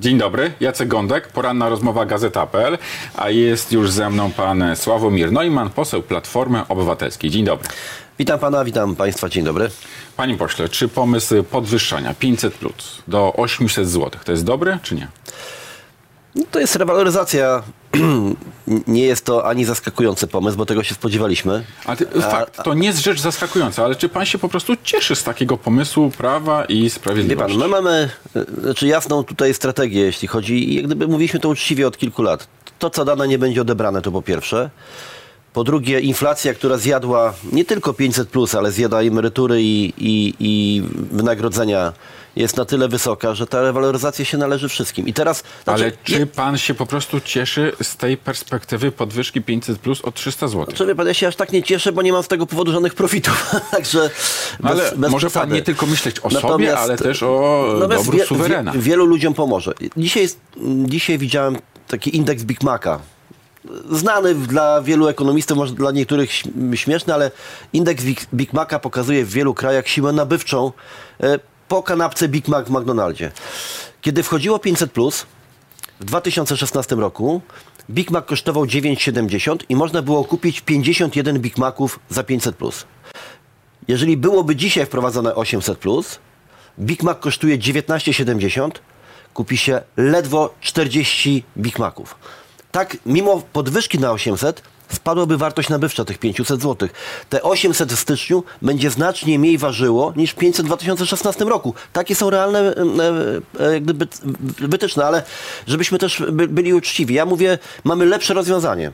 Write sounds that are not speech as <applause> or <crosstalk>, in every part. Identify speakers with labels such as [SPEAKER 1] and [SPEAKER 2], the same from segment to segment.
[SPEAKER 1] Dzień dobry, Jacek Gądek, poranna rozmowa Gazeta.pl, a jest już ze mną pan Sławomir Neumann, poseł Platformy Obywatelskiej. Dzień dobry.
[SPEAKER 2] Witam pana, witam państwa, dzień dobry.
[SPEAKER 1] Panie pośle, czy pomysł podwyższania 500 plus do 800 zł to jest dobry, czy nie?
[SPEAKER 2] No to jest rewaloryzacja. Nie jest to ani zaskakujący pomysł, bo tego się spodziewaliśmy.
[SPEAKER 1] Ale ty, fakt, to nie jest rzecz zaskakująca, ale czy pan się po prostu cieszy z takiego pomysłu prawa i
[SPEAKER 2] Wie
[SPEAKER 1] sprawiedliwości?
[SPEAKER 2] pan, my mamy e, znaczy jasną tutaj strategię, jeśli chodzi, i jak gdyby mówiliśmy to uczciwie od kilku lat. To, co dane, nie będzie odebrane, to po pierwsze. Po drugie, inflacja, która zjadła nie tylko 500, plus, ale zjada emerytury i, i, i wynagrodzenia, jest na tyle wysoka, że ta rewaloryzacja się należy wszystkim. I teraz.
[SPEAKER 1] Ale
[SPEAKER 2] znaczy,
[SPEAKER 1] czy pan się po prostu cieszy z tej perspektywy podwyżki 500 plus o 300 zł?
[SPEAKER 2] Czy wie pan, ja się aż tak nie cieszę, bo nie mam z tego powodu żadnych profitów. <laughs> Także
[SPEAKER 1] No
[SPEAKER 2] bez,
[SPEAKER 1] ale
[SPEAKER 2] bez
[SPEAKER 1] może
[SPEAKER 2] przesady.
[SPEAKER 1] pan nie tylko myśleć o sobie,
[SPEAKER 2] Natomiast-
[SPEAKER 1] ale też o dobru
[SPEAKER 2] wie-
[SPEAKER 1] suwerena.
[SPEAKER 2] Wie, wielu ludziom pomoże. Dzisiaj, jest- dzisiaj widziałem taki indeks Big Maca. Znany dla wielu ekonomistów, może dla niektórych śm- śmieszny, ale indeks Big, Maca pokazuje w wielu krajach siłę nabywczą e, po kanapce Big Mac w McDonaldzie. Kiedy wchodziło 500 plus w 2016 roku, Big Mac kosztował 9,70 i można było kupić 51 Big Maców za 500 plus. Jeżeli byłoby dzisiaj wprowadzone 800, Big Mac kosztuje 19,70, kupi się ledwo 40 Big Maców. Tak, mimo podwyżki na 800, spadłaby wartość nabywcza tych 500 zł. Te 800 w styczniu będzie znacznie mniej ważyło niż 500 w 2016 roku. Takie są realne e, e, gdyby, wytyczne, ale żebyśmy też by, byli uczciwi. Ja mówię, mamy lepsze rozwiązanie.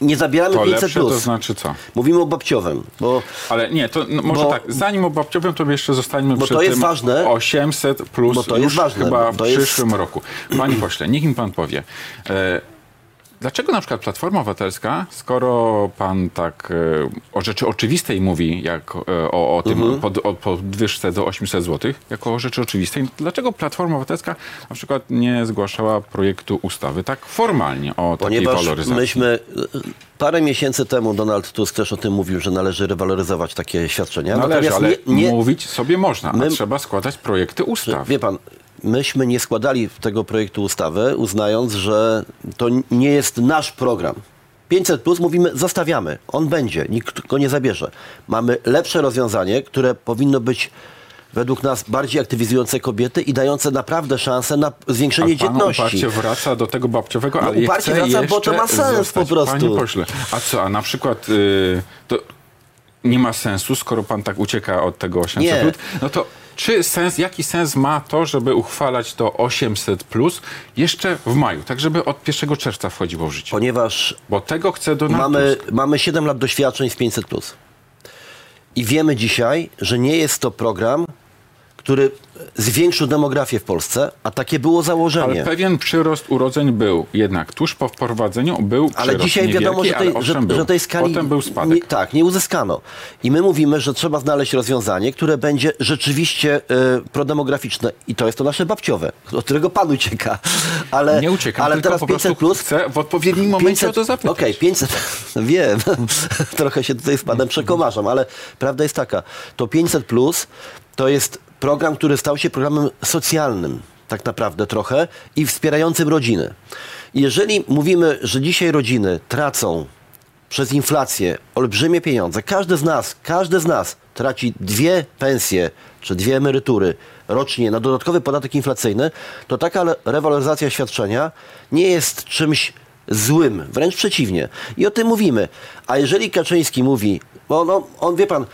[SPEAKER 2] Nie zabieramy
[SPEAKER 1] To
[SPEAKER 2] 500
[SPEAKER 1] lepsze
[SPEAKER 2] plus.
[SPEAKER 1] to znaczy co?
[SPEAKER 2] Mówimy o babciowym, bo
[SPEAKER 1] Ale nie, to no, może
[SPEAKER 2] Bo-
[SPEAKER 1] tak, zanim o babciowym, to jeszcze zostańmy
[SPEAKER 2] Bo
[SPEAKER 1] przy
[SPEAKER 2] to jest
[SPEAKER 1] tym
[SPEAKER 2] ważne.
[SPEAKER 1] 800 plus
[SPEAKER 2] Bo to jest ważne,
[SPEAKER 1] chyba w
[SPEAKER 2] jest-
[SPEAKER 1] przyszłym roku. Panie pośle, niech mi pan powie, e, dlaczego na przykład Platforma Obywatelska, skoro pan tak e, o rzeczy oczywistej mówi, jak e, o, o tym
[SPEAKER 2] Mhm.
[SPEAKER 1] pod, o podwyżce do 800 zł, jako o rzeczy oczywistej, dlaczego Platforma Obywatelska na przykład nie zgłaszała projektu ustawy tak formalnie o takiej
[SPEAKER 2] Ponieważ
[SPEAKER 1] waloryzacji?
[SPEAKER 2] myśmy parę miesięcy temu Donald Tusk też o tym mówił, że należy rewaloryzować takie świadczenia.
[SPEAKER 1] Należy, ale
[SPEAKER 2] nie, nie,
[SPEAKER 1] mówić sobie można, a
[SPEAKER 2] My-
[SPEAKER 1] trzeba składać projekty ustaw.
[SPEAKER 2] wie pan, myśmy nie składali tego projektu ustawy, uznając, że to nie jest nasz program. 500 plus mówimy, zostawiamy. On będzie, nikt go nie zabierze. Mamy lepsze rozwiązanie, które powinno być według nas bardziej aktywizujące kobiety i dające naprawdę szansę na zwiększenie
[SPEAKER 1] A
[SPEAKER 2] dzietności.
[SPEAKER 1] uparcie wraca do tego babciowego,
[SPEAKER 2] No,
[SPEAKER 1] ale
[SPEAKER 2] uparcie wraca, bo to ma sens
[SPEAKER 1] zostać.
[SPEAKER 2] po prostu.
[SPEAKER 1] Panie pośle, a co, a na przykład y, to nie ma sensu, skoro pan tak ucieka od tego 800+,
[SPEAKER 2] Nie.
[SPEAKER 1] plus, no to czy sens, jaki sens ma to, żeby uchwalać to 800 plus jeszcze w maju, tak żeby od 1 czerwca wchodziło w życie?
[SPEAKER 2] Ponieważ
[SPEAKER 1] Bo tego chce Donald
[SPEAKER 2] mamy,
[SPEAKER 1] Tusk.
[SPEAKER 2] mamy 7 lat doświadczeń z 500. I wiemy dzisiaj, że nie jest to program, który zwiększył demografię w Polsce, a takie było założenie.
[SPEAKER 1] Ale pewien przyrost urodzeń był jednak tuż po wprowadzeniu był
[SPEAKER 2] Ale dzisiaj wiadomo, że tej, że, że tej skali
[SPEAKER 1] Potem był spadek.
[SPEAKER 2] Nie, tak, nie uzyskano. I my mówimy, że trzeba znaleźć rozwiązanie, które będzie rzeczywiście y, prodemograficzne. I to jest to nasze babciowe, od którego pan ucieka. <laughs> Ale,
[SPEAKER 1] Nie uciekam,
[SPEAKER 2] ale teraz
[SPEAKER 1] po
[SPEAKER 2] 500
[SPEAKER 1] prostu
[SPEAKER 2] plus.
[SPEAKER 1] chcę w odpowiednim momencie o to zapytać.
[SPEAKER 2] Okej, 500, <laughs> wiem, <laughs> trochę się tutaj z panem przekomarzam, ale prawda jest taka, to 500 plus to jest program, który stał się programem socjalnym, tak naprawdę trochę, i wspierającym rodziny. Jeżeli mówimy, że dzisiaj rodziny tracą przez inflację olbrzymie pieniądze, każdy z nas, każdy z nas traci dwie pensje czy dwie emerytury rocznie na dodatkowy podatek inflacyjny, to taka rewaloryzacja świadczenia nie jest czymś złym, wręcz przeciwnie. I o tym mówimy. A jeżeli Kaczyński mówi, bo no, on wie pan,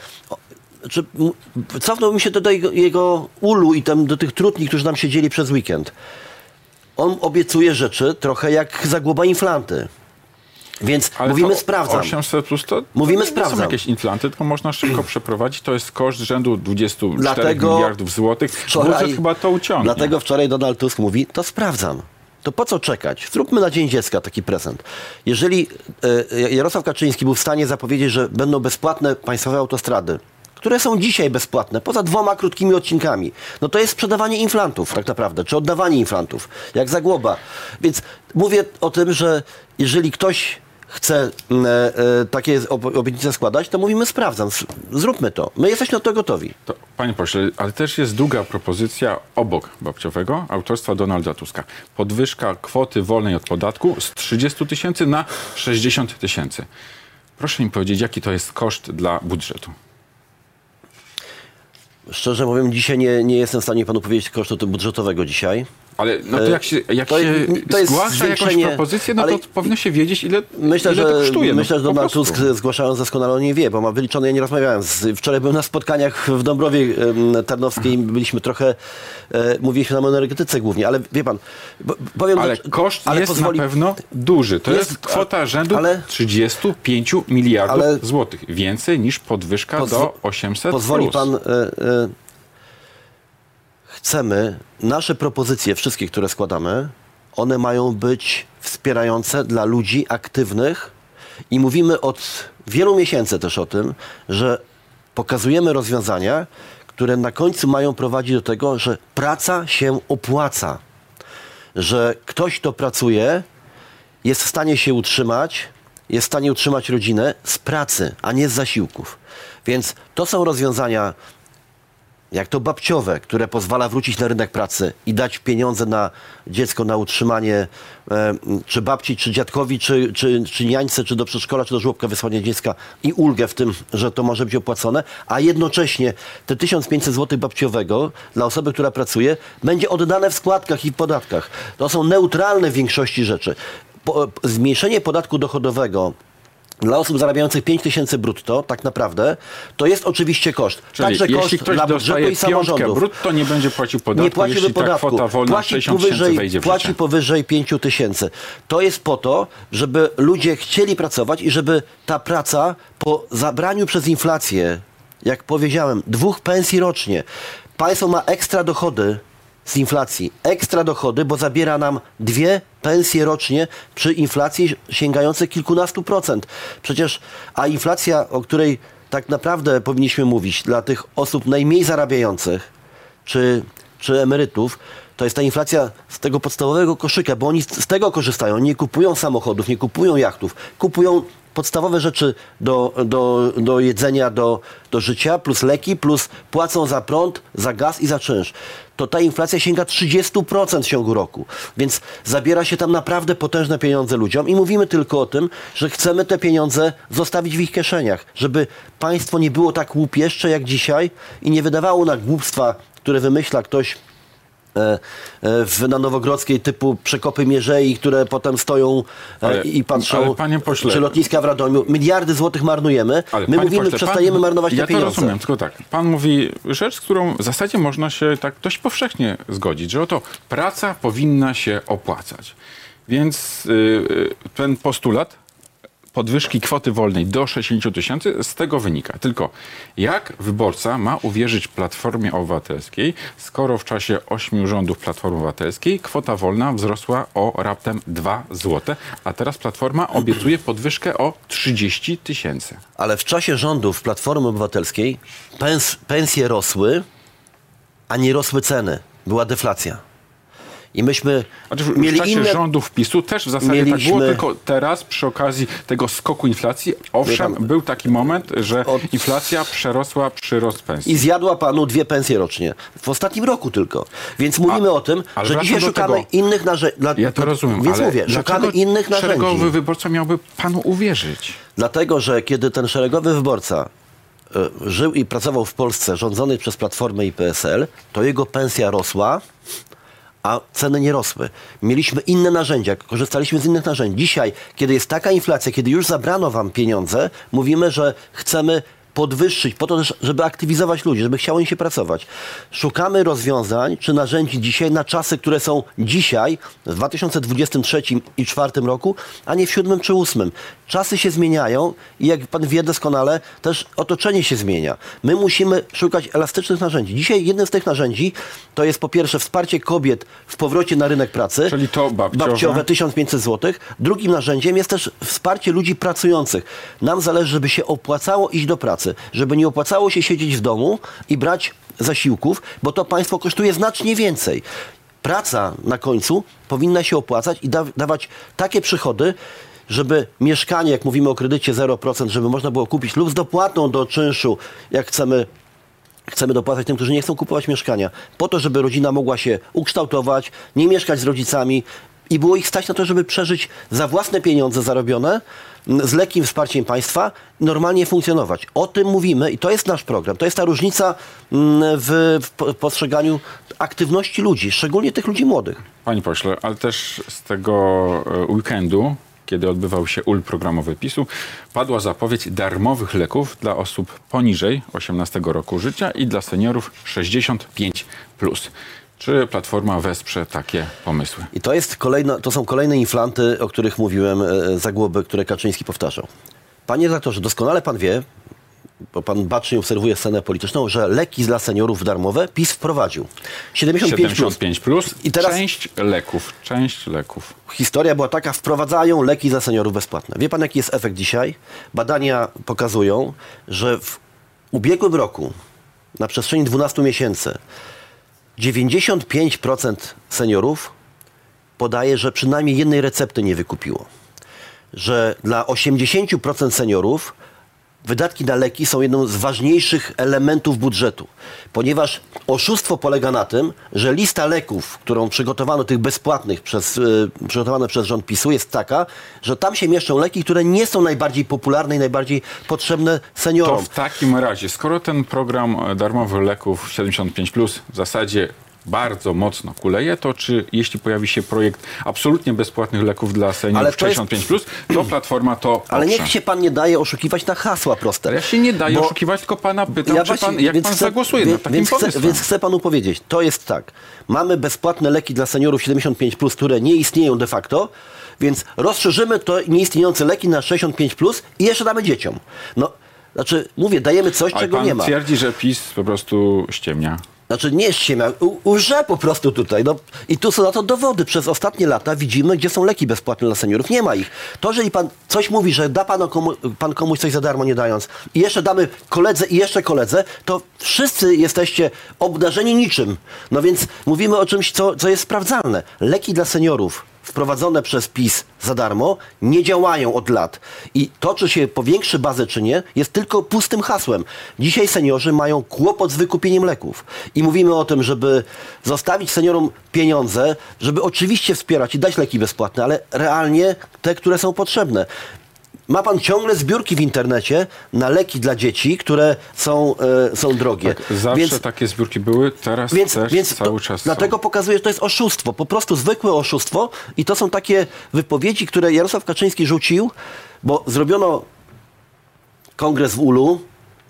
[SPEAKER 2] o, czy, m- cofnął mi się do tego jego ulu i tam do tych trutni, którzy nam siedzieli przez weekend. On obiecuje rzeczy trochę jak zagłoba inflanty. Więc
[SPEAKER 1] Ale
[SPEAKER 2] mówimy sprawdzam.
[SPEAKER 1] 800 plus to,
[SPEAKER 2] Mówimy
[SPEAKER 1] to nie
[SPEAKER 2] sprawdzam.
[SPEAKER 1] są jakieś inflanty, tylko można szybko <clears throat> przeprowadzić. To jest koszt rzędu 24
[SPEAKER 2] Dlatego
[SPEAKER 1] miliardów złotych. Budżet chyba to uciągnie.
[SPEAKER 2] Dlatego wczoraj Donald Tusk mówi, to sprawdzam. To po co czekać? Zróbmy na Dzień Dziecka taki prezent. Jeżeli e, Jarosław Kaczyński był w stanie zapowiedzieć, że będą bezpłatne państwowe autostrady, które są dzisiaj bezpłatne, poza dwoma krótkimi odcinkami, no to jest sprzedawanie inflantów tak naprawdę, czy oddawanie inflantów, jak zagłoba. Więc mówię o tym, że jeżeli ktoś chce e, e, takie ob- obietnice składać, to mówimy sprawdzam, zróbmy to. My jesteśmy na to gotowi.
[SPEAKER 1] To, panie pośle, ale też jest druga propozycja obok babciowego, autorstwa Donalda Tuska. Podwyżka kwoty wolnej od podatku z 30 tysięcy na 60 tysięcy. Proszę mi powiedzieć, jaki to jest koszt dla budżetu?
[SPEAKER 2] Szczerze mówiąc, dzisiaj nie, nie jestem w stanie panu powiedzieć kosztu budżetowego dzisiaj.
[SPEAKER 1] Ale no to
[SPEAKER 2] E,
[SPEAKER 1] jak się, jak
[SPEAKER 2] to
[SPEAKER 1] się
[SPEAKER 2] to
[SPEAKER 1] zgłasza jakąś propozycję, no
[SPEAKER 2] ale-
[SPEAKER 1] to powinno się wiedzieć, ile,
[SPEAKER 2] Myślę,
[SPEAKER 1] ile
[SPEAKER 2] że,
[SPEAKER 1] to kosztuje. no,
[SPEAKER 2] myślę, że
[SPEAKER 1] po
[SPEAKER 2] Donald. Tusk zgłaszając doskonale on nie wie, bo ma wyliczone, ja nie rozmawiałem. Z, wczoraj byłem na spotkaniach w Dąbrowie Tarnowskiej, byliśmy trochę, e, mówiliśmy tam o energetyce głównie, ale wie pan, powiem...
[SPEAKER 1] Ale
[SPEAKER 2] że-
[SPEAKER 1] koszt
[SPEAKER 2] ale
[SPEAKER 1] jest
[SPEAKER 2] pozwoli-
[SPEAKER 1] na pewno duży. To jest,
[SPEAKER 2] Jest,
[SPEAKER 1] kwota rzędu
[SPEAKER 2] ale-
[SPEAKER 1] 35 miliardów
[SPEAKER 2] ale-
[SPEAKER 1] złotych. Więcej niż podwyżka
[SPEAKER 2] Pozwo-
[SPEAKER 1] do 800
[SPEAKER 2] Pozwoli
[SPEAKER 1] plus.
[SPEAKER 2] pan. E, chcemy, nasze propozycje, wszystkie, które składamy, one mają być wspierające dla ludzi aktywnych i mówimy od wielu miesięcy też o tym, że pokazujemy rozwiązania, które na końcu mają prowadzić do tego, że praca się opłaca. Że ktoś, kto pracuje, jest w stanie się utrzymać, jest w stanie utrzymać rodzinę z pracy, a nie z zasiłków. Więc to są rozwiązania, jak to babciowe, które pozwala wrócić na rynek pracy i dać pieniądze na dziecko, na utrzymanie e, czy babci, czy dziadkowi, czy, czy, czy niańce, czy do przedszkola, czy do żłobka wysłanie dziecka i ulgę w tym, że to może być opłacone, a jednocześnie te 1500 zł babciowego dla osoby, która pracuje, będzie oddane w składkach i podatkach. To są neutralne w większości rzeczy. Po, zmniejszenie podatku dochodowego dla osób zarabiających 5 tysięcy brutto, tak naprawdę, to jest oczywiście koszt.
[SPEAKER 1] Czyli
[SPEAKER 2] Także
[SPEAKER 1] jeśli
[SPEAKER 2] koszt dla budżetu i samorządów.
[SPEAKER 1] brutto, nie będzie płacił podatku,
[SPEAKER 2] Nie płaciłby
[SPEAKER 1] jeśli ta
[SPEAKER 2] podatku.
[SPEAKER 1] kwota wolna
[SPEAKER 2] płaci
[SPEAKER 1] 60 tysięcy
[SPEAKER 2] powyżej,
[SPEAKER 1] wejdzie w
[SPEAKER 2] płaci
[SPEAKER 1] życie.
[SPEAKER 2] powyżej 5 tysięcy. To jest po to, żeby ludzie chcieli pracować i żeby ta praca po zabraniu przez inflację, jak powiedziałem, dwóch pensji rocznie, państwo ma ekstra dochody z inflacji. Ekstra dochody, bo zabiera nam dwie pensje rocznie przy inflacji sięgającej kilkunastu procent. Przecież, a inflacja, o której tak naprawdę powinniśmy mówić dla tych osób najmniej zarabiających, czy, czy emerytów, to jest ta inflacja z tego podstawowego koszyka, bo oni z tego korzystają. Nie kupują samochodów, nie kupują jachtów, kupują podstawowe rzeczy do, do, do jedzenia, do, do życia, plus leki, plus płacą za prąd, za gaz i za czynsz. To ta inflacja sięga 30% w ciągu roku. Więc zabiera się tam naprawdę potężne pieniądze ludziom i mówimy tylko o tym, że chcemy te pieniądze zostawić w ich kieszeniach, żeby państwo nie było tak łupieszcze jak dzisiaj i nie wydawało na głupstwa, które wymyśla ktoś w, na Nowogrodzkiej typu przekopy mierzei, które potem stoją e,
[SPEAKER 1] Ale-
[SPEAKER 2] i patrzą,
[SPEAKER 1] ale pośle-
[SPEAKER 2] czy lotniska w Radomiu. Miliardy złotych marnujemy.
[SPEAKER 1] Ale
[SPEAKER 2] My mówimy,
[SPEAKER 1] pośle,
[SPEAKER 2] przestajemy
[SPEAKER 1] pan-
[SPEAKER 2] marnować
[SPEAKER 1] ja
[SPEAKER 2] te pieniądze.
[SPEAKER 1] to rozumiem, tylko tak. Pan mówi rzecz, z którą w zasadzie można się tak dość powszechnie zgodzić, że oto praca powinna się opłacać. Więc yy, ten postulat podwyżki kwoty wolnej do 60 tysięcy z tego wynika. Tylko jak wyborca ma uwierzyć Platformie Obywatelskiej, skoro w czasie ośmiu rządów Platformy Obywatelskiej kwota wolna wzrosła o raptem 2 zł, a teraz Platforma obiecuje podwyżkę o 30 tysięcy.
[SPEAKER 2] Ale w czasie rządów Platformy Obywatelskiej pens, pensje rosły, a nie rosły ceny. Była deflacja. I myśmy
[SPEAKER 1] Znaczy, w
[SPEAKER 2] mieli
[SPEAKER 1] czasie
[SPEAKER 2] inne...
[SPEAKER 1] rządów PiSu też w zasadzie tak
[SPEAKER 2] Mieliśmy-
[SPEAKER 1] było, tylko teraz przy okazji tego skoku inflacji, owszem, był taki moment, że
[SPEAKER 2] Od-
[SPEAKER 1] inflacja przerosła przyrost pensji.
[SPEAKER 2] I zjadła panu dwie pensje rocznie. W ostatnim roku tylko. Więc mówimy
[SPEAKER 1] A-
[SPEAKER 2] o tym, że dzisiaj szukamy
[SPEAKER 1] tego.
[SPEAKER 2] innych narzędzi.
[SPEAKER 1] Ja to rozumiem,
[SPEAKER 2] Więc mówię, szukamy innych narzędzi.
[SPEAKER 1] szeregowy wyborca miałby panu uwierzyć?
[SPEAKER 2] Dlatego, że kiedy ten szeregowy wyborca e, żył i pracował w Polsce rządzonej przez Platformę i PSL, to jego pensja rosła, a ceny nie rosły. Mieliśmy inne narzędzia, korzystaliśmy z innych narzędzi. Dzisiaj, kiedy jest taka inflacja, kiedy już zabrano wam pieniądze, mówimy, że chcemy podwyższyć, po to też, żeby aktywizować ludzi, żeby chciało im się pracować. Szukamy rozwiązań czy narzędzi dzisiaj na czasy, które są dzisiaj, w 2023 i 2024 roku, a nie w 7 czy 8. Czasy się zmieniają i jak pan wie doskonale, też otoczenie się zmienia. My musimy szukać elastycznych narzędzi. Dzisiaj jednym z tych narzędzi to jest po pierwsze wsparcie kobiet w powrocie na rynek pracy.
[SPEAKER 1] Czyli to babciowe.
[SPEAKER 2] babciowe 1500 zł. Drugim narzędziem jest też wsparcie ludzi pracujących. Nam zależy, żeby się opłacało iść do pracy, żeby nie opłacało się siedzieć w domu i brać zasiłków, bo to państwo kosztuje znacznie więcej. Praca na końcu powinna się opłacać i da, dawać takie przychody, żeby mieszkanie, jak mówimy o kredycie 0%, żeby można było kupić lub z dopłatą do czynszu, jak chcemy Chcemy dopłacać tym, którzy nie chcą kupować mieszkania, po to, żeby rodzina mogła się ukształtować, nie mieszkać z rodzicami i było ich stać na to, żeby przeżyć za własne pieniądze zarobione, z lekkim wsparciem państwa, normalnie funkcjonować. O tym mówimy i to jest nasz program. To jest ta różnica m, w, w po- postrzeganiu aktywności ludzi, szczególnie tych ludzi młodych.
[SPEAKER 1] Panie pośle, ale też z tego e, weekendu, kiedy odbywał się ul programowy PiSu, padła zapowiedź darmowych leków dla osób poniżej 18 roku życia i dla seniorów 65+. Czy Platforma wesprze takie pomysły?
[SPEAKER 2] I to, jest kolejna, to są kolejne inflanty, o których mówiłem, e, zagłoby, które Kaczyński powtarzał. Panie redaktorze, doskonale pan wie, bo pan bacznie obserwuje scenę polityczną, że leki dla seniorów darmowe PiS wprowadził. 75,
[SPEAKER 1] 75 plus
[SPEAKER 2] I teraz-
[SPEAKER 1] część leków, część leków.
[SPEAKER 2] Historia była taka, wprowadzają leki dla seniorów bezpłatne. Wie pan, jaki jest efekt dzisiaj? Badania pokazują, że w ubiegłym roku, na przestrzeni 12 miesięcy, 95% seniorów podaje, że przynajmniej jednej recepty nie wykupiło. Że dla 80% seniorów wydatki na leki są jedną z ważniejszych elementów budżetu, ponieważ oszustwo polega na tym, że lista leków, którą przygotowano tych bezpłatnych przez, y, przygotowane przez rząd PiSu jest taka, że tam się mieszczą leki, które nie są najbardziej popularne i najbardziej potrzebne
[SPEAKER 1] To
[SPEAKER 2] seniorom.
[SPEAKER 1] w takim razie, skoro ten program darmowych leków 75 plus w zasadzie bardzo mocno kuleje, to czy jeśli pojawi się projekt absolutnie bezpłatnych leków dla
[SPEAKER 2] Ale
[SPEAKER 1] seniorów
[SPEAKER 2] to jest-
[SPEAKER 1] 65 plus, to Platforma to
[SPEAKER 2] Ale
[SPEAKER 1] poprze.
[SPEAKER 2] niech się pan nie daje oszukiwać na hasła proste.
[SPEAKER 1] Ja się nie daję
[SPEAKER 2] Bo-
[SPEAKER 1] oszukiwać, tylko pana pytam, czy
[SPEAKER 2] właśnie-
[SPEAKER 1] pan, jak pan
[SPEAKER 2] chcę-
[SPEAKER 1] zagłosuje
[SPEAKER 2] wie-
[SPEAKER 1] nad takim
[SPEAKER 2] więc chcę, więc chcę panu powiedzieć, to jest tak. Mamy bezpłatne leki dla seniorów 75+, które nie istnieją de facto, więc rozszerzymy to nieistniejące leki na 65+, i jeszcze damy dzieciom. No, znaczy, mówię, dajemy coś,
[SPEAKER 1] Ale
[SPEAKER 2] czego nie ma.
[SPEAKER 1] twierdzi, że PiS po prostu ściemnia.
[SPEAKER 2] Znaczy nie ściemia, łże po prostu tutaj. No, I tu są na to dowody. Przez ostatnie lata widzimy, gdzie są leki bezpłatne dla seniorów. Nie ma ich. To, jeżeli pan coś mówi, że da pan, komu, pan komuś coś za darmo nie dając i jeszcze damy koledze i jeszcze koledze, to wszyscy jesteście obdarzeni niczym. No więc mówimy o czymś, co, co jest sprawdzalne. Leki dla seniorów wprowadzone przez PiS za darmo nie działają od lat. I to, czy się powiększy bazę, czy nie, jest tylko pustym hasłem. Dzisiaj seniorzy mają kłopot z wykupieniem leków. I mówimy o tym, żeby zostawić seniorom pieniądze, żeby oczywiście wspierać i dać leki bezpłatne, ale realnie te, które są potrzebne. Ma pan ciągle zbiórki w internecie na leki dla dzieci, które są, e, są drogie.
[SPEAKER 1] Tak, zawsze
[SPEAKER 2] Więc-
[SPEAKER 1] takie zbiórki były, teraz
[SPEAKER 2] więc,
[SPEAKER 1] też
[SPEAKER 2] więc
[SPEAKER 1] cały
[SPEAKER 2] to,
[SPEAKER 1] czas są.
[SPEAKER 2] dlatego pokazuje, że to jest oszustwo, po prostu zwykłe oszustwo i to są takie wypowiedzi, które Jarosław Kaczyński rzucił, bo zrobiono kongres w Ulu,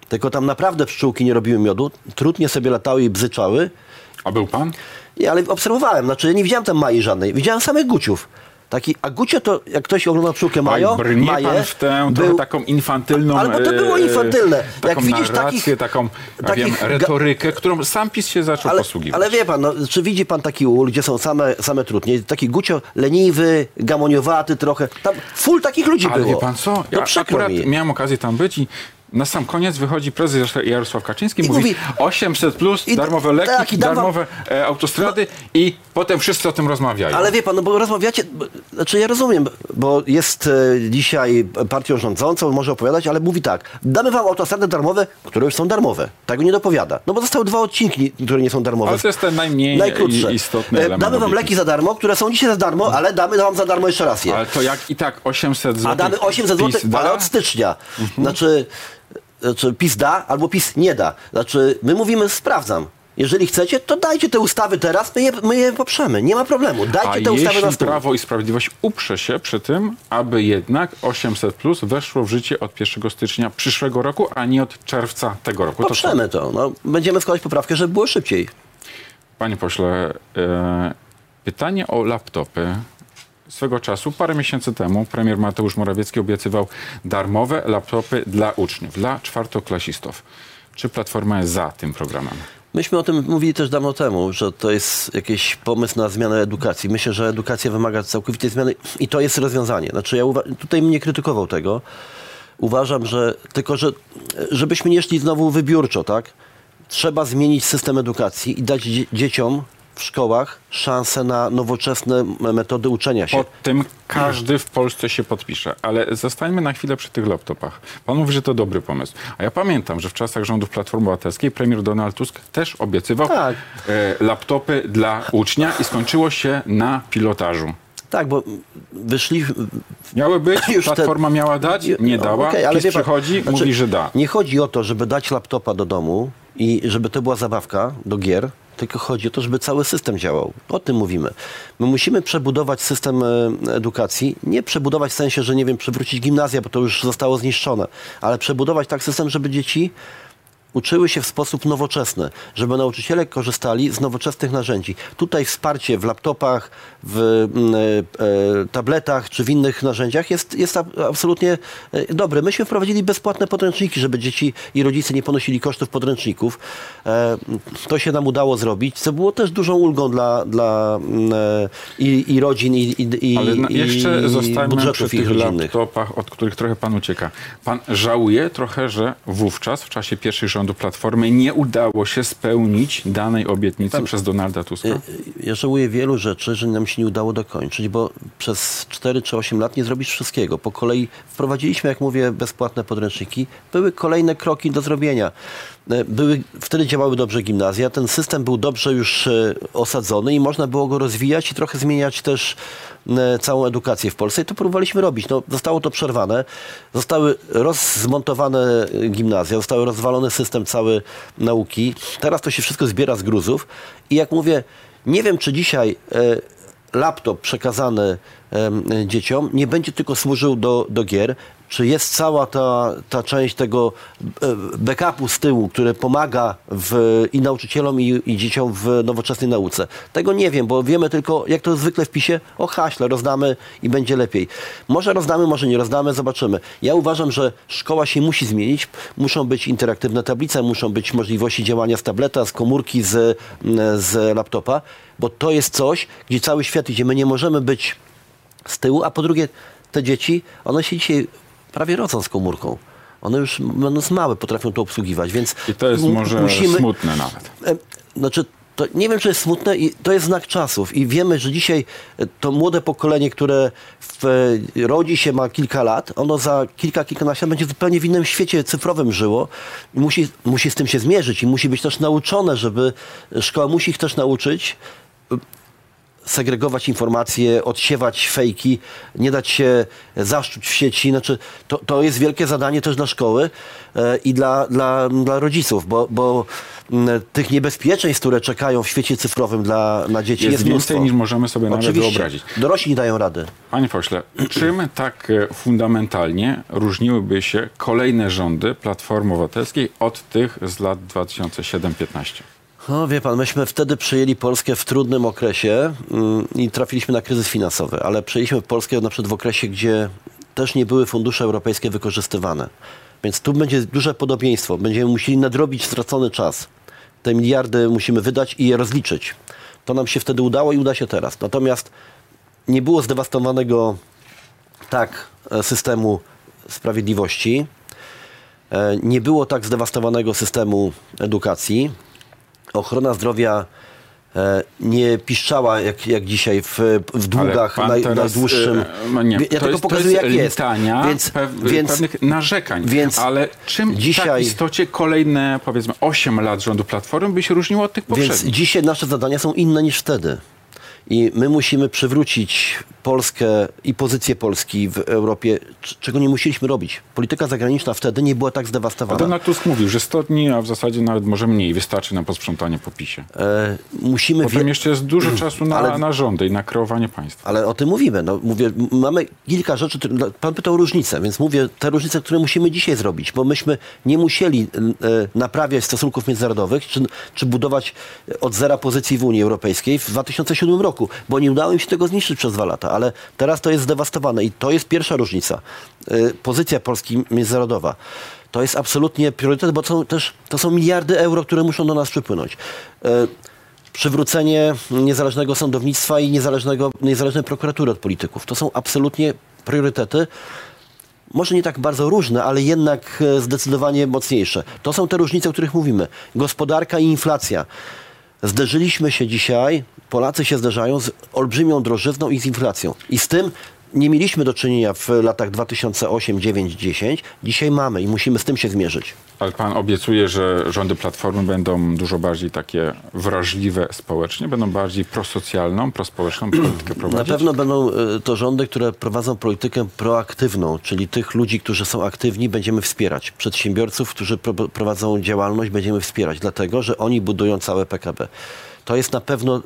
[SPEAKER 2] tylko tam naprawdę pszczółki nie robiły miodu, trudnie sobie latały i bzyczały,
[SPEAKER 1] A był pan?
[SPEAKER 2] nie, ale obserwowałem, znaczy nie widziałem tam Mai żadnej, widziałem samych guciów. Taki, a gucie to, jak ktoś ogląda pszczółkę Majo,
[SPEAKER 1] brnie
[SPEAKER 2] Maję,
[SPEAKER 1] pan w tę
[SPEAKER 2] był-
[SPEAKER 1] taką infantylną...
[SPEAKER 2] Ale bo to było
[SPEAKER 1] e,
[SPEAKER 2] infantylne. Jak
[SPEAKER 1] Taką
[SPEAKER 2] widzisz
[SPEAKER 1] narrację,
[SPEAKER 2] takich-
[SPEAKER 1] taką
[SPEAKER 2] takich
[SPEAKER 1] wiem, retorykę, którą sam PiS się zaczął
[SPEAKER 2] ale,
[SPEAKER 1] posługiwać.
[SPEAKER 2] ale wie pan, no, czy widzi pan taki ul, gdzie są same, same trudnie? Taki gucio leniwy, gamoniowaty trochę. Tam full takich ludzi
[SPEAKER 1] Ale
[SPEAKER 2] było.
[SPEAKER 1] wie pan co? Ja
[SPEAKER 2] przykro
[SPEAKER 1] akurat
[SPEAKER 2] mi.
[SPEAKER 1] miałem okazję tam być i na sam koniec wychodzi prezes Jarosław Kaczyński i mówi,
[SPEAKER 2] mówi-
[SPEAKER 1] 800 plus,
[SPEAKER 2] I-
[SPEAKER 1] darmowe leki,
[SPEAKER 2] tak, i dam wam-
[SPEAKER 1] darmowe e, autostrady i potem wszyscy o tym rozmawiają.
[SPEAKER 2] Ale wie pan, no bo rozmawiacie, bo- znaczy ja rozumiem, bo jest e, dzisiaj partią rządzącą, może opowiadać, ale mówi tak, damy wam autostrady darmowe, które już są darmowe. Tego nie dopowiada. No bo zostały dwa odcinki, które nie są darmowe.
[SPEAKER 1] Ale to jest ten najmniej
[SPEAKER 2] Najkrótsze.
[SPEAKER 1] istotny
[SPEAKER 2] E,
[SPEAKER 1] element
[SPEAKER 2] Damy wam leki za darmo, które są dzisiaj za darmo, ale damy wam za darmo jeszcze raz je.
[SPEAKER 1] Ale to jak i tak 800 zł.
[SPEAKER 2] A damy 800 zł, ale od stycznia. Znaczy, znaczy PiS da albo PiS nie da. Znaczy my mówimy sprawdzam. Jeżeli chcecie, to dajcie te ustawy teraz, my je, my je poprzemy. Nie ma problemu. Dajcie
[SPEAKER 1] A
[SPEAKER 2] te ustawy na stół.
[SPEAKER 1] Prawo i Sprawiedliwość uprze się przy tym, aby jednak 800 plus weszło w życie od 1 stycznia przyszłego roku, a nie od czerwca tego roku. To?
[SPEAKER 2] Poprzemy to. No, będziemy składać poprawkę, żeby było szybciej.
[SPEAKER 1] Panie pośle, e, pytanie o laptopy. Swego czasu, parę miesięcy temu, premier Mateusz Morawiecki obiecywał darmowe laptopy dla uczniów, dla czwartoklasistów. Czy Platforma jest za tym programem?
[SPEAKER 2] Myśmy o tym mówili też dawno temu, że to jest jakiś pomysł na zmianę edukacji. Myślę, że edukacja wymaga całkowitej zmiany i to jest rozwiązanie. Znaczy ja tutaj bym nie krytykował tego. Uważam, że tylko, że żebyśmy nie szli znowu wybiórczo, tak? Trzeba zmienić system edukacji i dać dzie- dzieciom w szkołach szansę na nowoczesne metody uczenia się.
[SPEAKER 1] Pod tym każdy w Polsce się podpisze, ale zostańmy na chwilę przy tych laptopach. Pan mówi, że to dobry pomysł. A ja pamiętam, że w czasach rządów Platformy Obywatelskiej premier Donald Tusk też obiecywał
[SPEAKER 2] Tak.
[SPEAKER 1] e, laptopy dla ucznia i skończyło się na pilotażu.
[SPEAKER 2] Tak, bo wyszli,
[SPEAKER 1] Miały być, <laughs>
[SPEAKER 2] Już te-
[SPEAKER 1] Platforma miała dać, nie dała,
[SPEAKER 2] okej, ale
[SPEAKER 1] PiS przychodzi,
[SPEAKER 2] znaczy,
[SPEAKER 1] mówi, że da.
[SPEAKER 2] Nie chodzi o to, żeby dać laptopa do domu i żeby to była zabawka do gier, tylko chodzi o to, żeby cały system działał. O tym mówimy. My musimy przebudować system e, edukacji, nie przebudować w sensie, że nie wiem, przywrócić gimnazja, bo to już zostało zniszczone, ale przebudować tak system, żeby dzieci uczyły się w sposób nowoczesny, żeby nauczyciele korzystali z nowoczesnych narzędzi. Tutaj wsparcie w laptopach, w mm, e, e, tabletach czy w innych narzędziach jest, jest ab- absolutnie e, dobre. Myśmy wprowadzili bezpłatne podręczniki, żeby dzieci i rodzice nie ponosili kosztów podręczników. To się nam udało zrobić, co było też dużą ulgą dla, dla mm, i, i rodzin, i, i, i,
[SPEAKER 1] Ale na,
[SPEAKER 2] i
[SPEAKER 1] jeszcze zostańmy przy
[SPEAKER 2] budżetów
[SPEAKER 1] tych
[SPEAKER 2] rodzinnych.
[SPEAKER 1] laptopach, od których trochę pan ucieka. Pan żałuje trochę, że wówczas, w czasie pierwszych rządów Platformy, nie udało się spełnić danej obietnicy przez Donalda Tuska?
[SPEAKER 2] Ja żałuję wielu rzeczy, że nam się nie udało dokończyć, bo przez 4 czy 8 lat nie zrobisz wszystkiego. Po kolei wprowadziliśmy, jak mówię, bezpłatne podręczniki. Były kolejne kroki do zrobienia. E, Były, wtedy działały dobrze gimnazja, ten system był dobrze już e, osadzony i można było go rozwijać i trochę zmieniać też e, całą edukację w Polsce. I to próbowaliśmy robić. No, zostało to przerwane, zostały rozmontowane gimnazja, zostały rozwalony system cały nauki. Teraz to się wszystko zbiera z gruzów i jak mówię, nie wiem, czy dzisiaj laptop przekazany dzieciom nie będzie tylko służył do, do gier, czy jest cała ta, ta część tego e, backupu z tyłu, który pomaga w, i nauczycielom, i, i dzieciom w nowoczesnej nauce. Tego nie wiem, bo wiemy tylko, jak to zwykle w PiSie, o haśle, rozdamy i będzie lepiej. Może rozdamy, może nie rozdamy, zobaczymy. Ja uważam, że szkoła się musi zmienić, muszą być interaktywne tablice, muszą być możliwości działania z tableta, z komórki, z, z laptopa, bo to jest coś, gdzie cały świat idzie. My nie możemy być z tyłu, a po drugie te dzieci, one się dzisiaj prawie rodzą z komórką. One już będąc małe potrafią to obsługiwać, więc
[SPEAKER 1] I to jest może smutne nawet.
[SPEAKER 2] E, Znaczy, to nie wiem, czy jest smutne i to jest znak czasów. I wiemy, że dzisiaj e, to młode pokolenie, które w, e, rodzi się, ma kilka lat, ono za kilka, kilkanaście lat będzie zupełnie w innym świecie cyfrowym żyło i musi, musi z tym się zmierzyć i musi być też nauczone, żeby szkoła musi ich też nauczyć segregować informacje, odsiewać fejki, nie dać się zaszczuć w sieci. Znaczy, to, to jest wielkie zadanie też dla szkoły e, i dla, dla, dla rodziców, bo, bo m, tych niebezpieczeństw, które czekają w świecie cyfrowym dla, na dzieci
[SPEAKER 1] Jest
[SPEAKER 2] jest,
[SPEAKER 1] więcej niż możemy sobie nawet
[SPEAKER 2] Oczywiście.
[SPEAKER 1] wyobrazić.
[SPEAKER 2] Dorośli nie dają rady.
[SPEAKER 1] Panie pośle, czym tak e, fundamentalnie różniłyby się kolejne rządy Platformy Obywatelskiej od tych z lat 2007-15?
[SPEAKER 2] No wie pan, myśmy wtedy przejęli Polskę w trudnym okresie mm, i trafiliśmy na kryzys finansowy, ale przejęliśmy Polskę na przykład w okresie, gdzie też nie były fundusze europejskie wykorzystywane. Więc tu będzie duże podobieństwo. Będziemy musieli nadrobić stracony czas. Te miliardy musimy wydać i je rozliczyć. To nam się wtedy udało i uda się teraz. Natomiast nie było zdewastowanego tak e, systemu sprawiedliwości, e, nie było tak zdewastowanego systemu edukacji, ochrona zdrowia e, nie piszczała jak, jak dzisiaj w, w długach naj,
[SPEAKER 1] teraz,
[SPEAKER 2] najdłuższym.
[SPEAKER 1] e, no nie,
[SPEAKER 2] ja
[SPEAKER 1] to
[SPEAKER 2] tylko
[SPEAKER 1] jest,
[SPEAKER 2] pokazuję jak jest. Więc,
[SPEAKER 1] pew-
[SPEAKER 2] więc
[SPEAKER 1] pewnych narzekań.
[SPEAKER 2] więc
[SPEAKER 1] Ale czym tak
[SPEAKER 2] dzisiaj-
[SPEAKER 1] w istocie kolejne, powiedzmy, 8 lat rządu Platformy by się różniło od tych
[SPEAKER 2] Więc
[SPEAKER 1] poprzednich?
[SPEAKER 2] dzisiaj nasze zadania są inne niż wtedy. I my musimy przywrócić Polskę i pozycję Polski w Europie, czego nie musieliśmy robić. Polityka zagraniczna wtedy nie była tak zdewastowana.
[SPEAKER 1] Donald Tusk mówił, że 100 dni, a w zasadzie nawet może mniej, wystarczy na posprzątanie po PiSie.
[SPEAKER 2] E, musimy
[SPEAKER 1] Potem
[SPEAKER 2] wie-
[SPEAKER 1] jeszcze jest dużo czasu na,
[SPEAKER 2] Ale-
[SPEAKER 1] na rządy i na kreowanie państwa.
[SPEAKER 2] Ale o tym mówimy. No, mówię, mamy kilka rzeczy. Pan pytał o różnice, więc mówię te różnice, które musimy dzisiaj zrobić, bo myśmy nie musieli e, naprawiać stosunków międzynarodowych czy, czy budować od zera pozycji w Unii Europejskiej w 2007 roku, bo nie udało im się tego zniszczyć przez dwa lata, ale teraz to jest zdewastowane i to jest pierwsza różnica. E, pozycja Polski międzynarodowa. To jest absolutnie priorytet, bo są też to są miliardy euro, które muszą do nas przypłynąć. E, przywrócenie niezależnego sądownictwa i niezależnego, niezależnej prokuratury od polityków. To są absolutnie priorytety. Może nie tak bardzo różne, ale jednak e, zdecydowanie mocniejsze. To są te różnice, o których mówimy. Gospodarka i inflacja. Zderzyliśmy się dzisiaj, Polacy się zderzają z olbrzymią drożyzną i z inflacją. I z tym nie mieliśmy do czynienia w latach 2008, 9, 10. Dzisiaj mamy i musimy z tym się zmierzyć.
[SPEAKER 1] Ale pan obiecuje, że rządy Platformy będą dużo bardziej takie wrażliwe społecznie, będą bardziej prosocjalną, prospołeczną politykę prowadzić?
[SPEAKER 2] Na pewno będą y, to rządy, które prowadzą politykę proaktywną, czyli tych ludzi, którzy są aktywni, będziemy wspierać. Przedsiębiorców, którzy pro prowadzą działalność, będziemy wspierać, dlatego że oni budują całe PKB. To jest na pewno, y,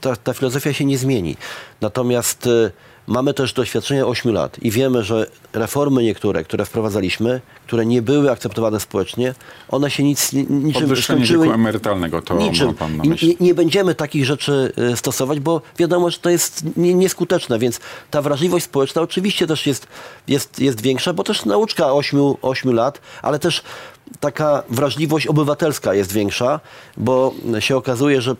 [SPEAKER 2] ta, ta filozofia się nie zmieni. Natomiast y, Mamy też doświadczenie 8 lat i wiemy, że reformy niektóre, które wprowadzaliśmy, które nie były akceptowane społecznie, one się nic, niczym
[SPEAKER 1] Podwyższenie skończyły. wieku emerytalnego, to niczym. ma pan na myśli.
[SPEAKER 2] Nie, nie, będziemy takich rzeczy e, stosować, bo wiadomo, że to jest nieskuteczne, więc ta wrażliwość społeczna oczywiście też jest, jest, jest większa, bo też nauczka 8, 8 lat, ale też taka wrażliwość obywatelska jest większa, bo się okazuje, że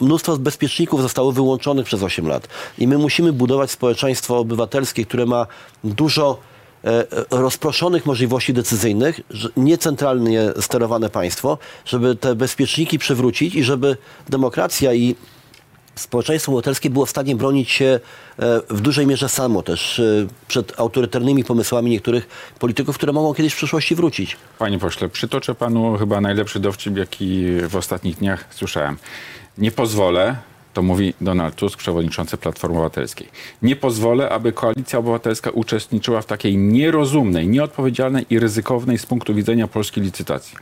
[SPEAKER 2] mnóstwo bezpieczników zostało wyłączonych przez 8 lat. I my musimy budować społeczeństwo obywatelskie, które ma dużo e, rozproszonych możliwości decyzyjnych, niecentralnie sterowane państwo, żeby te bezpieczniki przywrócić i żeby demokracja i społeczeństwo obywatelskie było w stanie bronić się e, w dużej mierze samo też e, przed autorytarnymi pomysłami niektórych polityków, które mogą kiedyś w przyszłości wrócić.
[SPEAKER 1] Panie pośle, przytoczę panu chyba najlepszy dowcip, jaki w ostatnich dniach słyszałem. Nie pozwolę, to mówi Donald Tusk, przewodniczący Platformy Obywatelskiej. Nie pozwolę, aby koalicja obywatelska uczestniczyła w takiej nierozumnej, nieodpowiedzialnej i ryzykownej z punktu widzenia polskiej licytacji.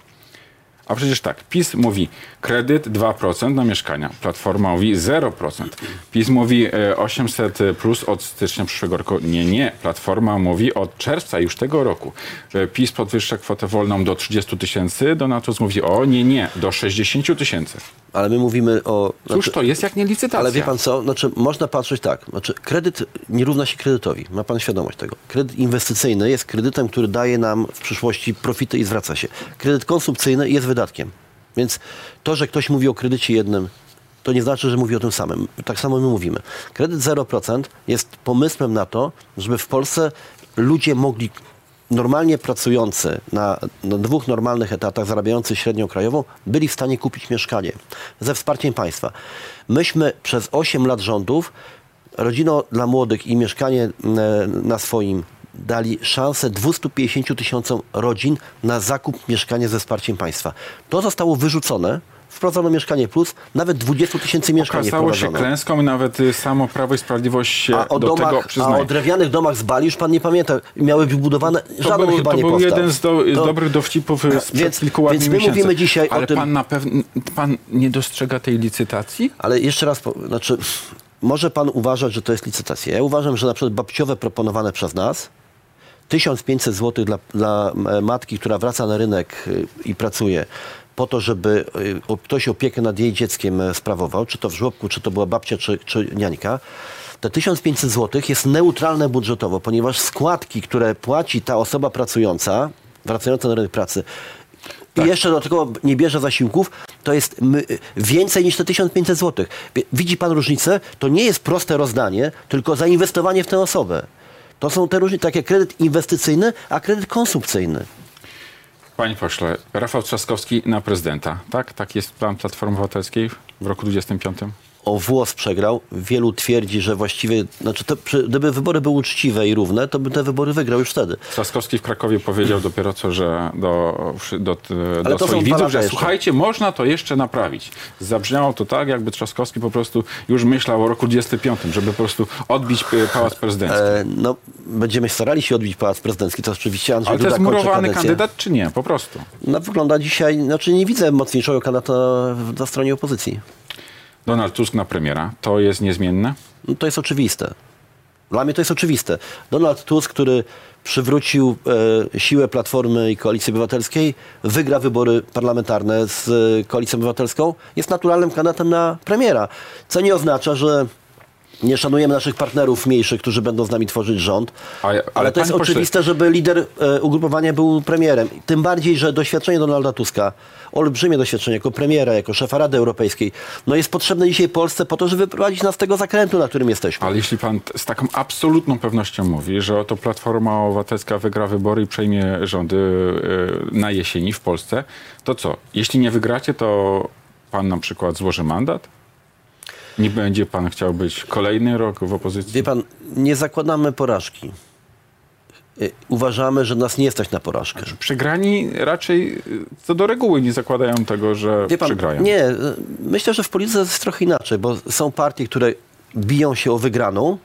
[SPEAKER 1] A przecież tak, PiS mówi kredyt 2% na mieszkania, Platforma mówi 0%. PiS mówi 800 e, plus od stycznia przyszłego roku. Nie, nie. Platforma mówi od czerwca już tego roku. E, PiS podwyższa kwotę wolną do 30 tysięcy, Donald Tusk mówi o nie, nie, do 60 tysięcy.
[SPEAKER 2] Ale my mówimy o...
[SPEAKER 1] Cóż znaczy, to jest jak nie licytacja?
[SPEAKER 2] Ale wie pan co, znaczy można patrzeć tak, znaczy kredyt nie równa się kredytowi, ma pan świadomość tego. Kredyt inwestycyjny jest kredytem, który daje nam w przyszłości profity i zwraca się. Kredyt konsumpcyjny jest wydatkiem. Więc to, że ktoś mówi o kredycie jednym, to nie znaczy, że mówi o tym samym. Tak samo my mówimy. Kredyt 0% jest pomysłem na to, żeby w Polsce ludzie mogli normalnie pracujący na, na, dwóch normalnych etatach, zarabiający średnią krajową, byli w stanie kupić mieszkanie ze wsparciem państwa. Myśmy przez 8 lat rządów Rodzino dla Młodych i mieszkanie na swoim dali szansę 250 tysiącom rodzin na zakup mieszkania ze wsparciem państwa. To zostało wyrzucone wprowadzono Mieszkanie Plus, nawet 20 tysięcy mieszkań
[SPEAKER 1] Okazało się klęską nawet y, samo Prawo i Sprawiedliwość się a o do
[SPEAKER 2] domach,
[SPEAKER 1] tego przyznaje.
[SPEAKER 2] A o drewnianych domach z Bali już pan nie pamięta. Miały być budowane, żaden
[SPEAKER 1] był,
[SPEAKER 2] chyba
[SPEAKER 1] to
[SPEAKER 2] nie
[SPEAKER 1] był
[SPEAKER 2] powstał.
[SPEAKER 1] jeden z, do, to, dobrych dowcipów y, sprzed więc, kilku ładnych
[SPEAKER 2] Więc my
[SPEAKER 1] miesięcy.
[SPEAKER 2] mówimy dzisiaj
[SPEAKER 1] Ale
[SPEAKER 2] o tym...
[SPEAKER 1] pan na pewno, pan nie dostrzega tej licytacji?
[SPEAKER 2] Ale jeszcze raz, znaczy, może pan uważać, że to jest licytacja. Ja uważam, że na przykład babciowe proponowane przez nas, 1500 zł dla, dla e, matki, która wraca na rynek y, i pracuje, po to, żeby y, ktoś opiekę nad jej dzieckiem e, sprawował, czy to w żłobku, czy to była babcia, czy, czy niańka, te 1500 zł jest neutralne budżetowo, ponieważ składki, które płaci ta osoba pracująca, wracająca na rynek pracy, tak. I jeszcze do tego nie bierze zasiłków, to jest więcej niż te 1500 zł. Widzi pan różnicę? To nie jest proste rozdanie, tylko zainwestowanie w tę osobę. To są te różnice, takie kredyt inwestycyjny, a kredyt konsumpcyjny.
[SPEAKER 1] Panie pośle, Rafał Trzaskowski na prezydenta, tak? Tak jest plan Platformy Obywatelskiej w roku 2025?
[SPEAKER 2] O włos przegrał. Wielu twierdzi, że właściwie, znaczy te, gdyby wybory były uczciwe i równe, to by te wybory wygrał już wtedy.
[SPEAKER 1] Trzaskowski w Krakowie powiedział dopiero co, że do, do, do, do swoich widzów, że jeszcze. słuchajcie, można to jeszcze naprawić. Zabrzmiało to tak, jakby Trzaskowski po prostu już myślał o roku 25, żeby po prostu odbić e, Pałac Prezydencki. E,
[SPEAKER 2] no, będziemy starali się odbić Pałac Prezydencki, to oczywiście Andrzej
[SPEAKER 1] Ale
[SPEAKER 2] Duda
[SPEAKER 1] to jest murowany kandydat, czy nie? Po prostu.
[SPEAKER 2] No, wygląda dzisiaj, znaczy nie widzę mocniejszego kandydata na stronie opozycji.
[SPEAKER 1] Donald Tusk na premiera, to jest niezmienne?
[SPEAKER 2] No to jest oczywiste. Dla mnie to jest oczywiste. Donald Tusk, który przywrócił e, siłę Platformy i Koalicji Obywatelskiej, wygra wybory parlamentarne z e, Koalicją Obywatelską, jest naturalnym kandydatem na premiera. Co nie oznacza, że nie szanujemy naszych partnerów mniejszych, którzy będą z nami tworzyć rząd. Ale, ale, to jest oczywiste, żeby lider e, ugrupowania był premierem. Tym bardziej, że doświadczenie Donalda Tuska, olbrzymie doświadczenie jako premiera, jako szefa Rady Europejskiej, no jest potrzebne dzisiaj Polsce po to, żeby wyprowadzić nas z tego zakrętu, na którym jesteśmy.
[SPEAKER 1] Ale jeśli pan z taką absolutną pewnością mówi, że oto Platforma Obywatelska wygra wybory i przejmie rządy e, na jesieni w Polsce, to co? Jeśli nie wygracie, to pan na przykład złoży mandat? Nie będzie pan chciał być kolejny rok w opozycji?
[SPEAKER 2] Wie pan, nie zakładamy porażki. Y, Uważamy, że nas nie stać na porażkę.
[SPEAKER 1] Przegrani raczej y, co do reguły nie zakładają tego, że
[SPEAKER 2] Wie pan,
[SPEAKER 1] przegrają.
[SPEAKER 2] nie, y, myślę, że w polityce jest trochę inaczej, bo są partie, które biją się o wygraną,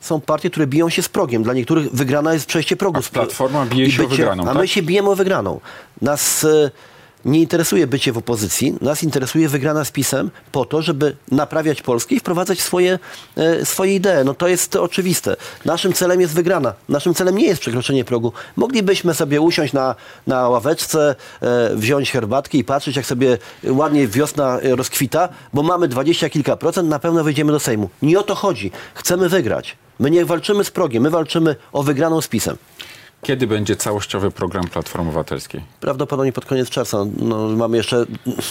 [SPEAKER 2] są partie, które biją się z progiem. Dla niektórych wygrana jest przejście progu.
[SPEAKER 1] A Platforma bije się o wygraną,
[SPEAKER 2] A
[SPEAKER 1] tak?
[SPEAKER 2] my się bijemy o wygraną. Nas nie interesuje bycie w opozycji, nas interesuje wygrana z PiSem po to, żeby naprawiać Polskę i wprowadzać swoje, e, swoje idee. No to jest oczywiste. Naszym celem jest wygrana. Naszym celem nie jest przekroczenie progu. Moglibyśmy sobie usiąść na, na ławeczce, e, wziąć herbatki i patrzeć, jak sobie ładnie wiosna rozkwita, bo mamy dwadzieścia kilka procent, na pewno wyjdziemy do Sejmu. Nie o to chodzi. Chcemy wygrać. My nie walczymy z progiem, my walczymy o wygraną z PiSem.
[SPEAKER 1] Kiedy będzie całościowy program Platformy Obywatelskiej?
[SPEAKER 2] Prawdopodobnie pod koniec czerwca. No, mamy jeszcze,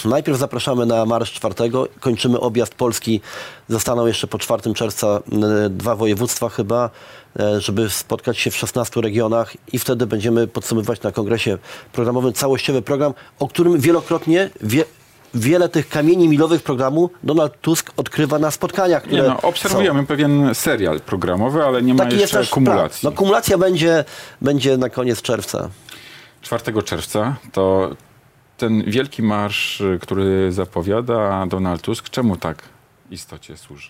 [SPEAKER 2] najpierw zapraszamy na marsz czwartego, kończymy objazd Polski. Zostaną jeszcze po 4 czerwca e, dwa województwa chyba, e, żeby spotkać się w 16 regionach i wtedy będziemy podsumowywać na kongresie programowym całościowy program, o którym wielokrotnie wie, wiele tych kamieni milowych programu Donald Tusk odkrywa na spotkaniach, które
[SPEAKER 1] Nie no, obserwujemy
[SPEAKER 2] są.
[SPEAKER 1] pewien serial programowy, ale nie ma
[SPEAKER 2] Taki jest
[SPEAKER 1] jeszcze
[SPEAKER 2] też
[SPEAKER 1] kumulacji.
[SPEAKER 2] plan. No kumulacja będzie, będzie na koniec czerwca.
[SPEAKER 1] 4 czerwca to ten wielki marsz, który zapowiada Donald Tusk, czemu tak istocie służy?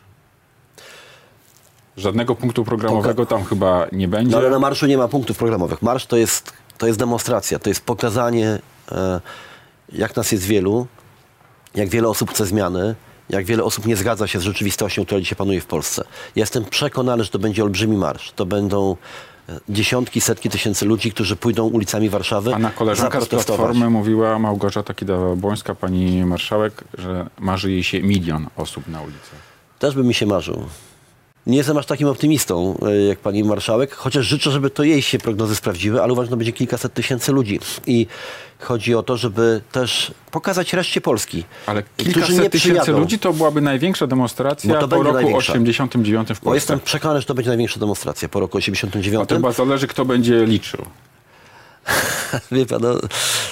[SPEAKER 1] Żadnego punktu programowego tam chyba nie będzie.
[SPEAKER 2] No ale na marszu nie ma punktów programowych. Marsz to jest, to jest demonstracja, to jest pokazanie, e, jak nas jest wielu, jak wiele osób chce zmiany, jak wiele osób nie zgadza się z rzeczywistością, która dzisiaj panuje w Polsce. Jestem przekonany, że to będzie olbrzymi marsz. To będą e, dziesiątki, setki tysięcy ludzi, którzy pójdą ulicami Warszawy
[SPEAKER 1] Pana koleżanka z. Platformy mówiła, Małgorzata Kidawa-Błońska, pani marszałek, że marzy jej się milion osób na ulicach.
[SPEAKER 2] Też by mi się marzył. Nie jestem aż takim optymistą e, jak pani marszałek, chociaż życzę, żeby to jej się prognozy sprawdziły, ale uważam, że to będzie kilkaset tysięcy ludzi. I chodzi o to, żeby też pokazać reszcie Polski.
[SPEAKER 1] Ale kilkaset tysięcy ludzi to byłaby największa demonstracja po roku
[SPEAKER 2] największa.
[SPEAKER 1] 89 w
[SPEAKER 2] Bo
[SPEAKER 1] Polsce.
[SPEAKER 2] jestem przekonany, że to będzie największa demonstracja po roku 89.
[SPEAKER 1] A to chyba zależy, kto będzie liczył. <laughs>
[SPEAKER 2] Wie pan, no,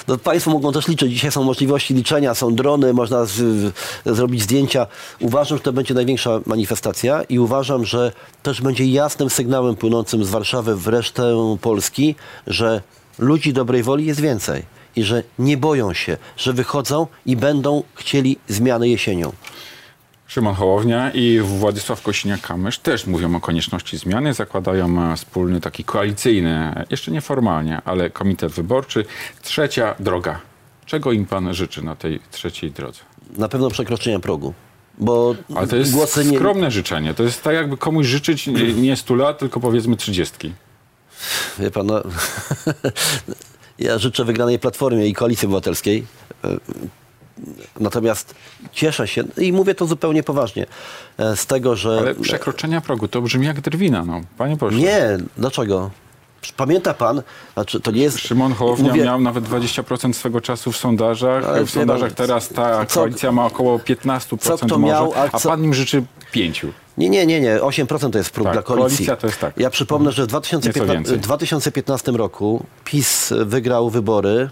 [SPEAKER 2] no państwo mogą też liczyć. Dzisiaj są możliwości liczenia, są drony, można z, zrobić zdjęcia. Uważam, że to będzie największa manifestacja i uważam, że też będzie jasnym sygnałem płynącym z Warszawy w resztę Polski, że ludzi dobrej woli jest więcej i że nie boją się, że wychodzą i będą chcieli zmiany jesienią.
[SPEAKER 1] Szymon Hołownia i Władysław Kosiniak-Kamysz też mówią o konieczności zmiany. Zakładają e, wspólny taki koalicyjny, jeszcze nieformalnie, ale komitet wyborczy. Trzecia droga. Czego im pan życzy na tej trzeciej drodze?
[SPEAKER 2] Na pewno przekroczenia progu. Bo
[SPEAKER 1] Ale to jest
[SPEAKER 2] głosy nie,
[SPEAKER 1] skromne życzenie. To jest tak, jakby komuś życzyć nie- nie 100 lat, tylko powiedzmy 30.
[SPEAKER 2] Wie pan, no, <laughs> ja życzę wygranej Platformie i Koalicji Obywatelskiej. Natomiast cieszę się, i mówię to zupełnie poważnie, e, z tego, że...
[SPEAKER 1] Ale przekroczenia progu to brzmi jak drwina, no. Panie pośle.
[SPEAKER 2] Nie, dlaczego? Pamięta pan, znaczy to nie jest...
[SPEAKER 1] Szymon Hołownia
[SPEAKER 2] mówię-
[SPEAKER 1] miał nawet 20% swego czasu w sondażach. W sondażach
[SPEAKER 2] pan,
[SPEAKER 1] teraz ta
[SPEAKER 2] co-
[SPEAKER 1] koalicja ma około 15%
[SPEAKER 2] co kto
[SPEAKER 1] może,
[SPEAKER 2] miał, a
[SPEAKER 1] a
[SPEAKER 2] co-
[SPEAKER 1] pan im życzy 5%.
[SPEAKER 2] Nie, nie, nie, nie. 8% to jest próg
[SPEAKER 1] Tak,
[SPEAKER 2] dla koalicji.
[SPEAKER 1] koalicja to jest tak.
[SPEAKER 2] Ja przypomnę, że w
[SPEAKER 1] Nieco
[SPEAKER 2] 2015,
[SPEAKER 1] więcej.
[SPEAKER 2] w 2015 roku PiS wygrał wybory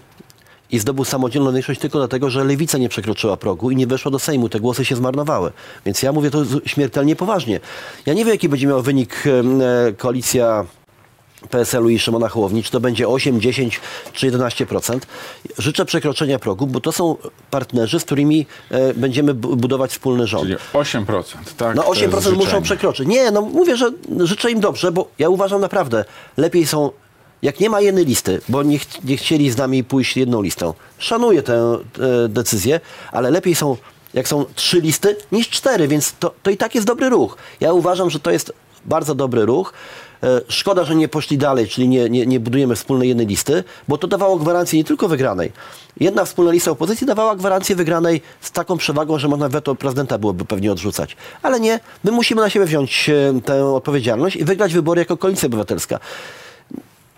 [SPEAKER 2] i zdobył samodzielną większość tylko dlatego, że lewica nie przekroczyła progu i nie weszła do Sejmu. Te głosy się zmarnowały. Więc ja mówię to śmiertelnie poważnie. Ja nie wiem, jaki będzie miał wynik e, koalicja PSL-u i Szymona Hołowni, czy to będzie 8, 10 czy 11%. Życzę przekroczenia progu, bo to są partnerzy, z którymi e, będziemy bu- budować wspólny rząd.
[SPEAKER 1] Czyli 8%, tak?
[SPEAKER 2] No
[SPEAKER 1] to jest
[SPEAKER 2] 8% muszą przekroczyć. Nie, no mówię, że życzę im dobrze, bo ja uważam naprawdę, lepiej są, jak nie ma jednej listy, bo nie, ch- nie chcieli z nami pójść jedną listą. Szanuję tę e, decyzję, ale lepiej są, jak są trzy listy, niż cztery, więc to, to i tak jest dobry ruch. Ja uważam, że to jest bardzo dobry ruch. E, Szkoda, że nie poszli dalej, czyli nie, nie, nie budujemy wspólnej jednej listy, bo to dawało gwarancję nie tylko wygranej. Jedna wspólna lista opozycji dawała gwarancję wygranej z taką przewagą, że można weto prezydenta byłoby pewnie odrzucać. Ale nie, my musimy na siebie wziąć e, tę odpowiedzialność i wygrać wybory jako koalicja obywatelska.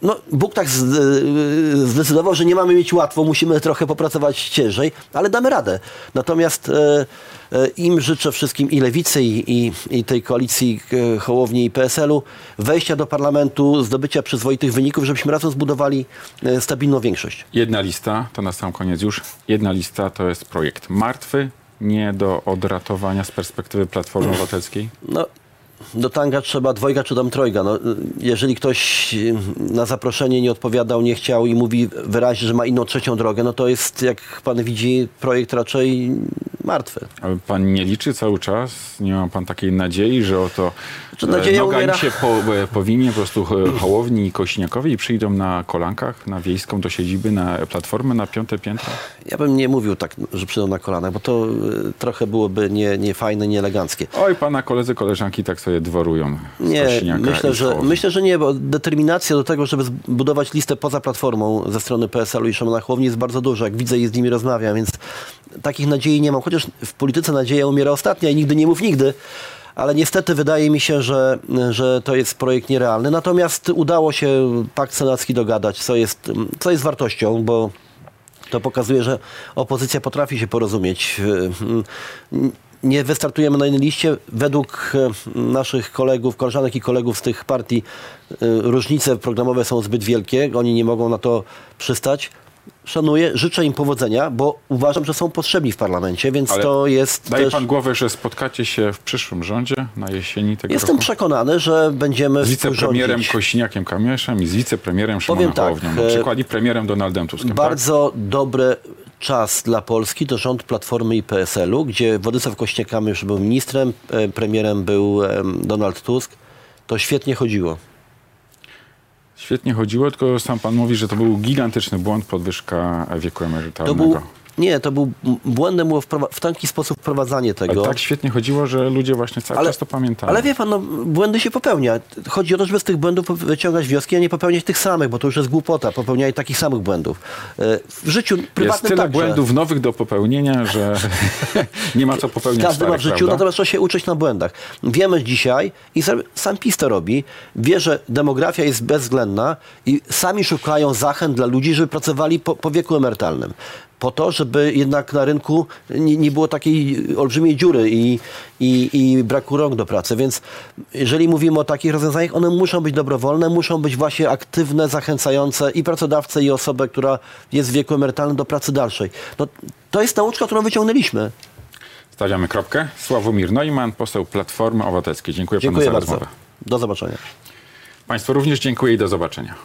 [SPEAKER 2] No, Bóg tak y, zdecydował, że nie mamy mieć łatwo, musimy trochę popracować ciężej, ale damy radę. Natomiast e, e, im życzę wszystkim i lewicy, i, i, tej koalicji e, Hołowni i PSL-u wejścia do parlamentu, zdobycia przyzwoitych wyników, żebyśmy razem zbudowali e, stabilną większość.
[SPEAKER 1] Jedna lista, to na sam koniec już. Jedna lista to jest projekt martwy, nie do odratowania z perspektywy Platformy Obywatelskiej?
[SPEAKER 2] No, do tanga trzeba dwojga czy tam trojga. No, jeżeli ktoś na zaproszenie nie odpowiadał, nie chciał i mówi wyraźnie, że ma inną trzecią drogę, no to jest, jak pan widzi, projekt raczej martwy.
[SPEAKER 1] Ale pan nie liczy cały czas? Nie ma pan takiej nadziei, że oto
[SPEAKER 2] Czy nadzieja
[SPEAKER 1] e, noga
[SPEAKER 2] umiera?
[SPEAKER 1] im się po, e, powinie po prostu e, Hołowni i Kośniakowi i przyjdą na kolankach, na wiejską do siedziby, na Platformę, na piąte piętro?
[SPEAKER 2] Ja bym nie mówił tak, że przyjdą na kolanach, bo to trochę byłoby nie, nie fajne, nie eleganckie.
[SPEAKER 1] Oj, pana koledzy, koleżanki tak sobie dworują
[SPEAKER 2] Nie, myślę że, myślę, że nie, bo determinacja do tego, żeby zbudować listę poza platformą ze strony PSL-u i Szymona Hołowni jest bardzo duża. Jak widzę i z nimi rozmawiam, więc takich nadziei nie mam. Chociaż w polityce nadzieja umiera ostatnia i nigdy nie mów nigdy. Ale niestety wydaje mi się, że, że to jest projekt nierealny. Natomiast udało się pakt senacki dogadać, co jest, co jest wartością, bo to pokazuje, że opozycja potrafi się porozumieć. Nie wystartujemy na jednej liście. Według e, naszych kolegów, koleżanek i kolegów z tych partii e, różnice programowe są zbyt wielkie. Oni nie mogą na to przystać. Szanuję, życzę im powodzenia, bo uważam, że są potrzebni w parlamencie, więc
[SPEAKER 1] Ale
[SPEAKER 2] to jest
[SPEAKER 1] Daje
[SPEAKER 2] też...
[SPEAKER 1] pan głowę, że spotkacie się w przyszłym rządzie na jesieni tego
[SPEAKER 2] Jestem
[SPEAKER 1] roku?
[SPEAKER 2] przekonany, że będziemy
[SPEAKER 1] Z wicepremierem. Kośniakiem Kamieszem i z wicepremierem Szymonem
[SPEAKER 2] tak,
[SPEAKER 1] Hołownią. Na
[SPEAKER 2] e,
[SPEAKER 1] przykład i premierem Donaldem Tuskiem. tak?
[SPEAKER 2] Bardzo dobry czas dla Polski to rząd Platformy i PSL-u, gdzie Władysław Kośniak-Kamysz był ministrem, e, premierem był Donald Tusk. To świetnie chodziło.
[SPEAKER 1] Świetnie chodziło, tylko sam pan mówi, że to był gigantyczny błąd podwyżka wieku emerytalnego.
[SPEAKER 2] Nie, to był błędem było w taki sposób wprowadzanie
[SPEAKER 1] Ale
[SPEAKER 2] tego.
[SPEAKER 1] tak świetnie chodziło, że ludzie właśnie cały
[SPEAKER 2] Ale-
[SPEAKER 1] czas to pamiętali.
[SPEAKER 2] Ale wie pan, no, błędy się popełnia. Chodzi o to, żeby z tych błędów wyciągać wnioski, a nie popełniać tych samych, bo to już jest głupota, popełnianie takich samych błędów. E, W życiu prywatnym
[SPEAKER 1] Jest tyle
[SPEAKER 2] także.
[SPEAKER 1] błędów nowych do popełnienia, że <laughs> nie ma co popełniać
[SPEAKER 2] Każdy ma
[SPEAKER 1] starych,
[SPEAKER 2] w życiu,
[SPEAKER 1] prawda?
[SPEAKER 2] natomiast trzeba się uczyć na błędach. Wiemy dzisiaj, i sam- sam PiS to robi, wie, że demografia jest bezwzględna i sami szukają zachęt dla ludzi, żeby pracowali po, po wieku emerytalnym. Po to, żeby jednak na rynku nie, nie było takiej olbrzymiej dziury i, i, i braku rąk do pracy. Więc jeżeli mówimy o takich rozwiązaniach, one muszą być dobrowolne, muszą być właśnie aktywne, zachęcające i pracodawcę, i osobę, która jest w wieku emerytalnym do pracy dalszej. No, to jest nauczka, którą wyciągnęliśmy.
[SPEAKER 1] Stawiamy kropkę. Sławomir Neumann, poseł Platformy Obywatelskiej. Dziękuję,
[SPEAKER 2] Dziękuję
[SPEAKER 1] panu za
[SPEAKER 2] bardzo.
[SPEAKER 1] rozmowę.
[SPEAKER 2] Do zobaczenia.
[SPEAKER 1] Państwu również dziękuję i do zobaczenia.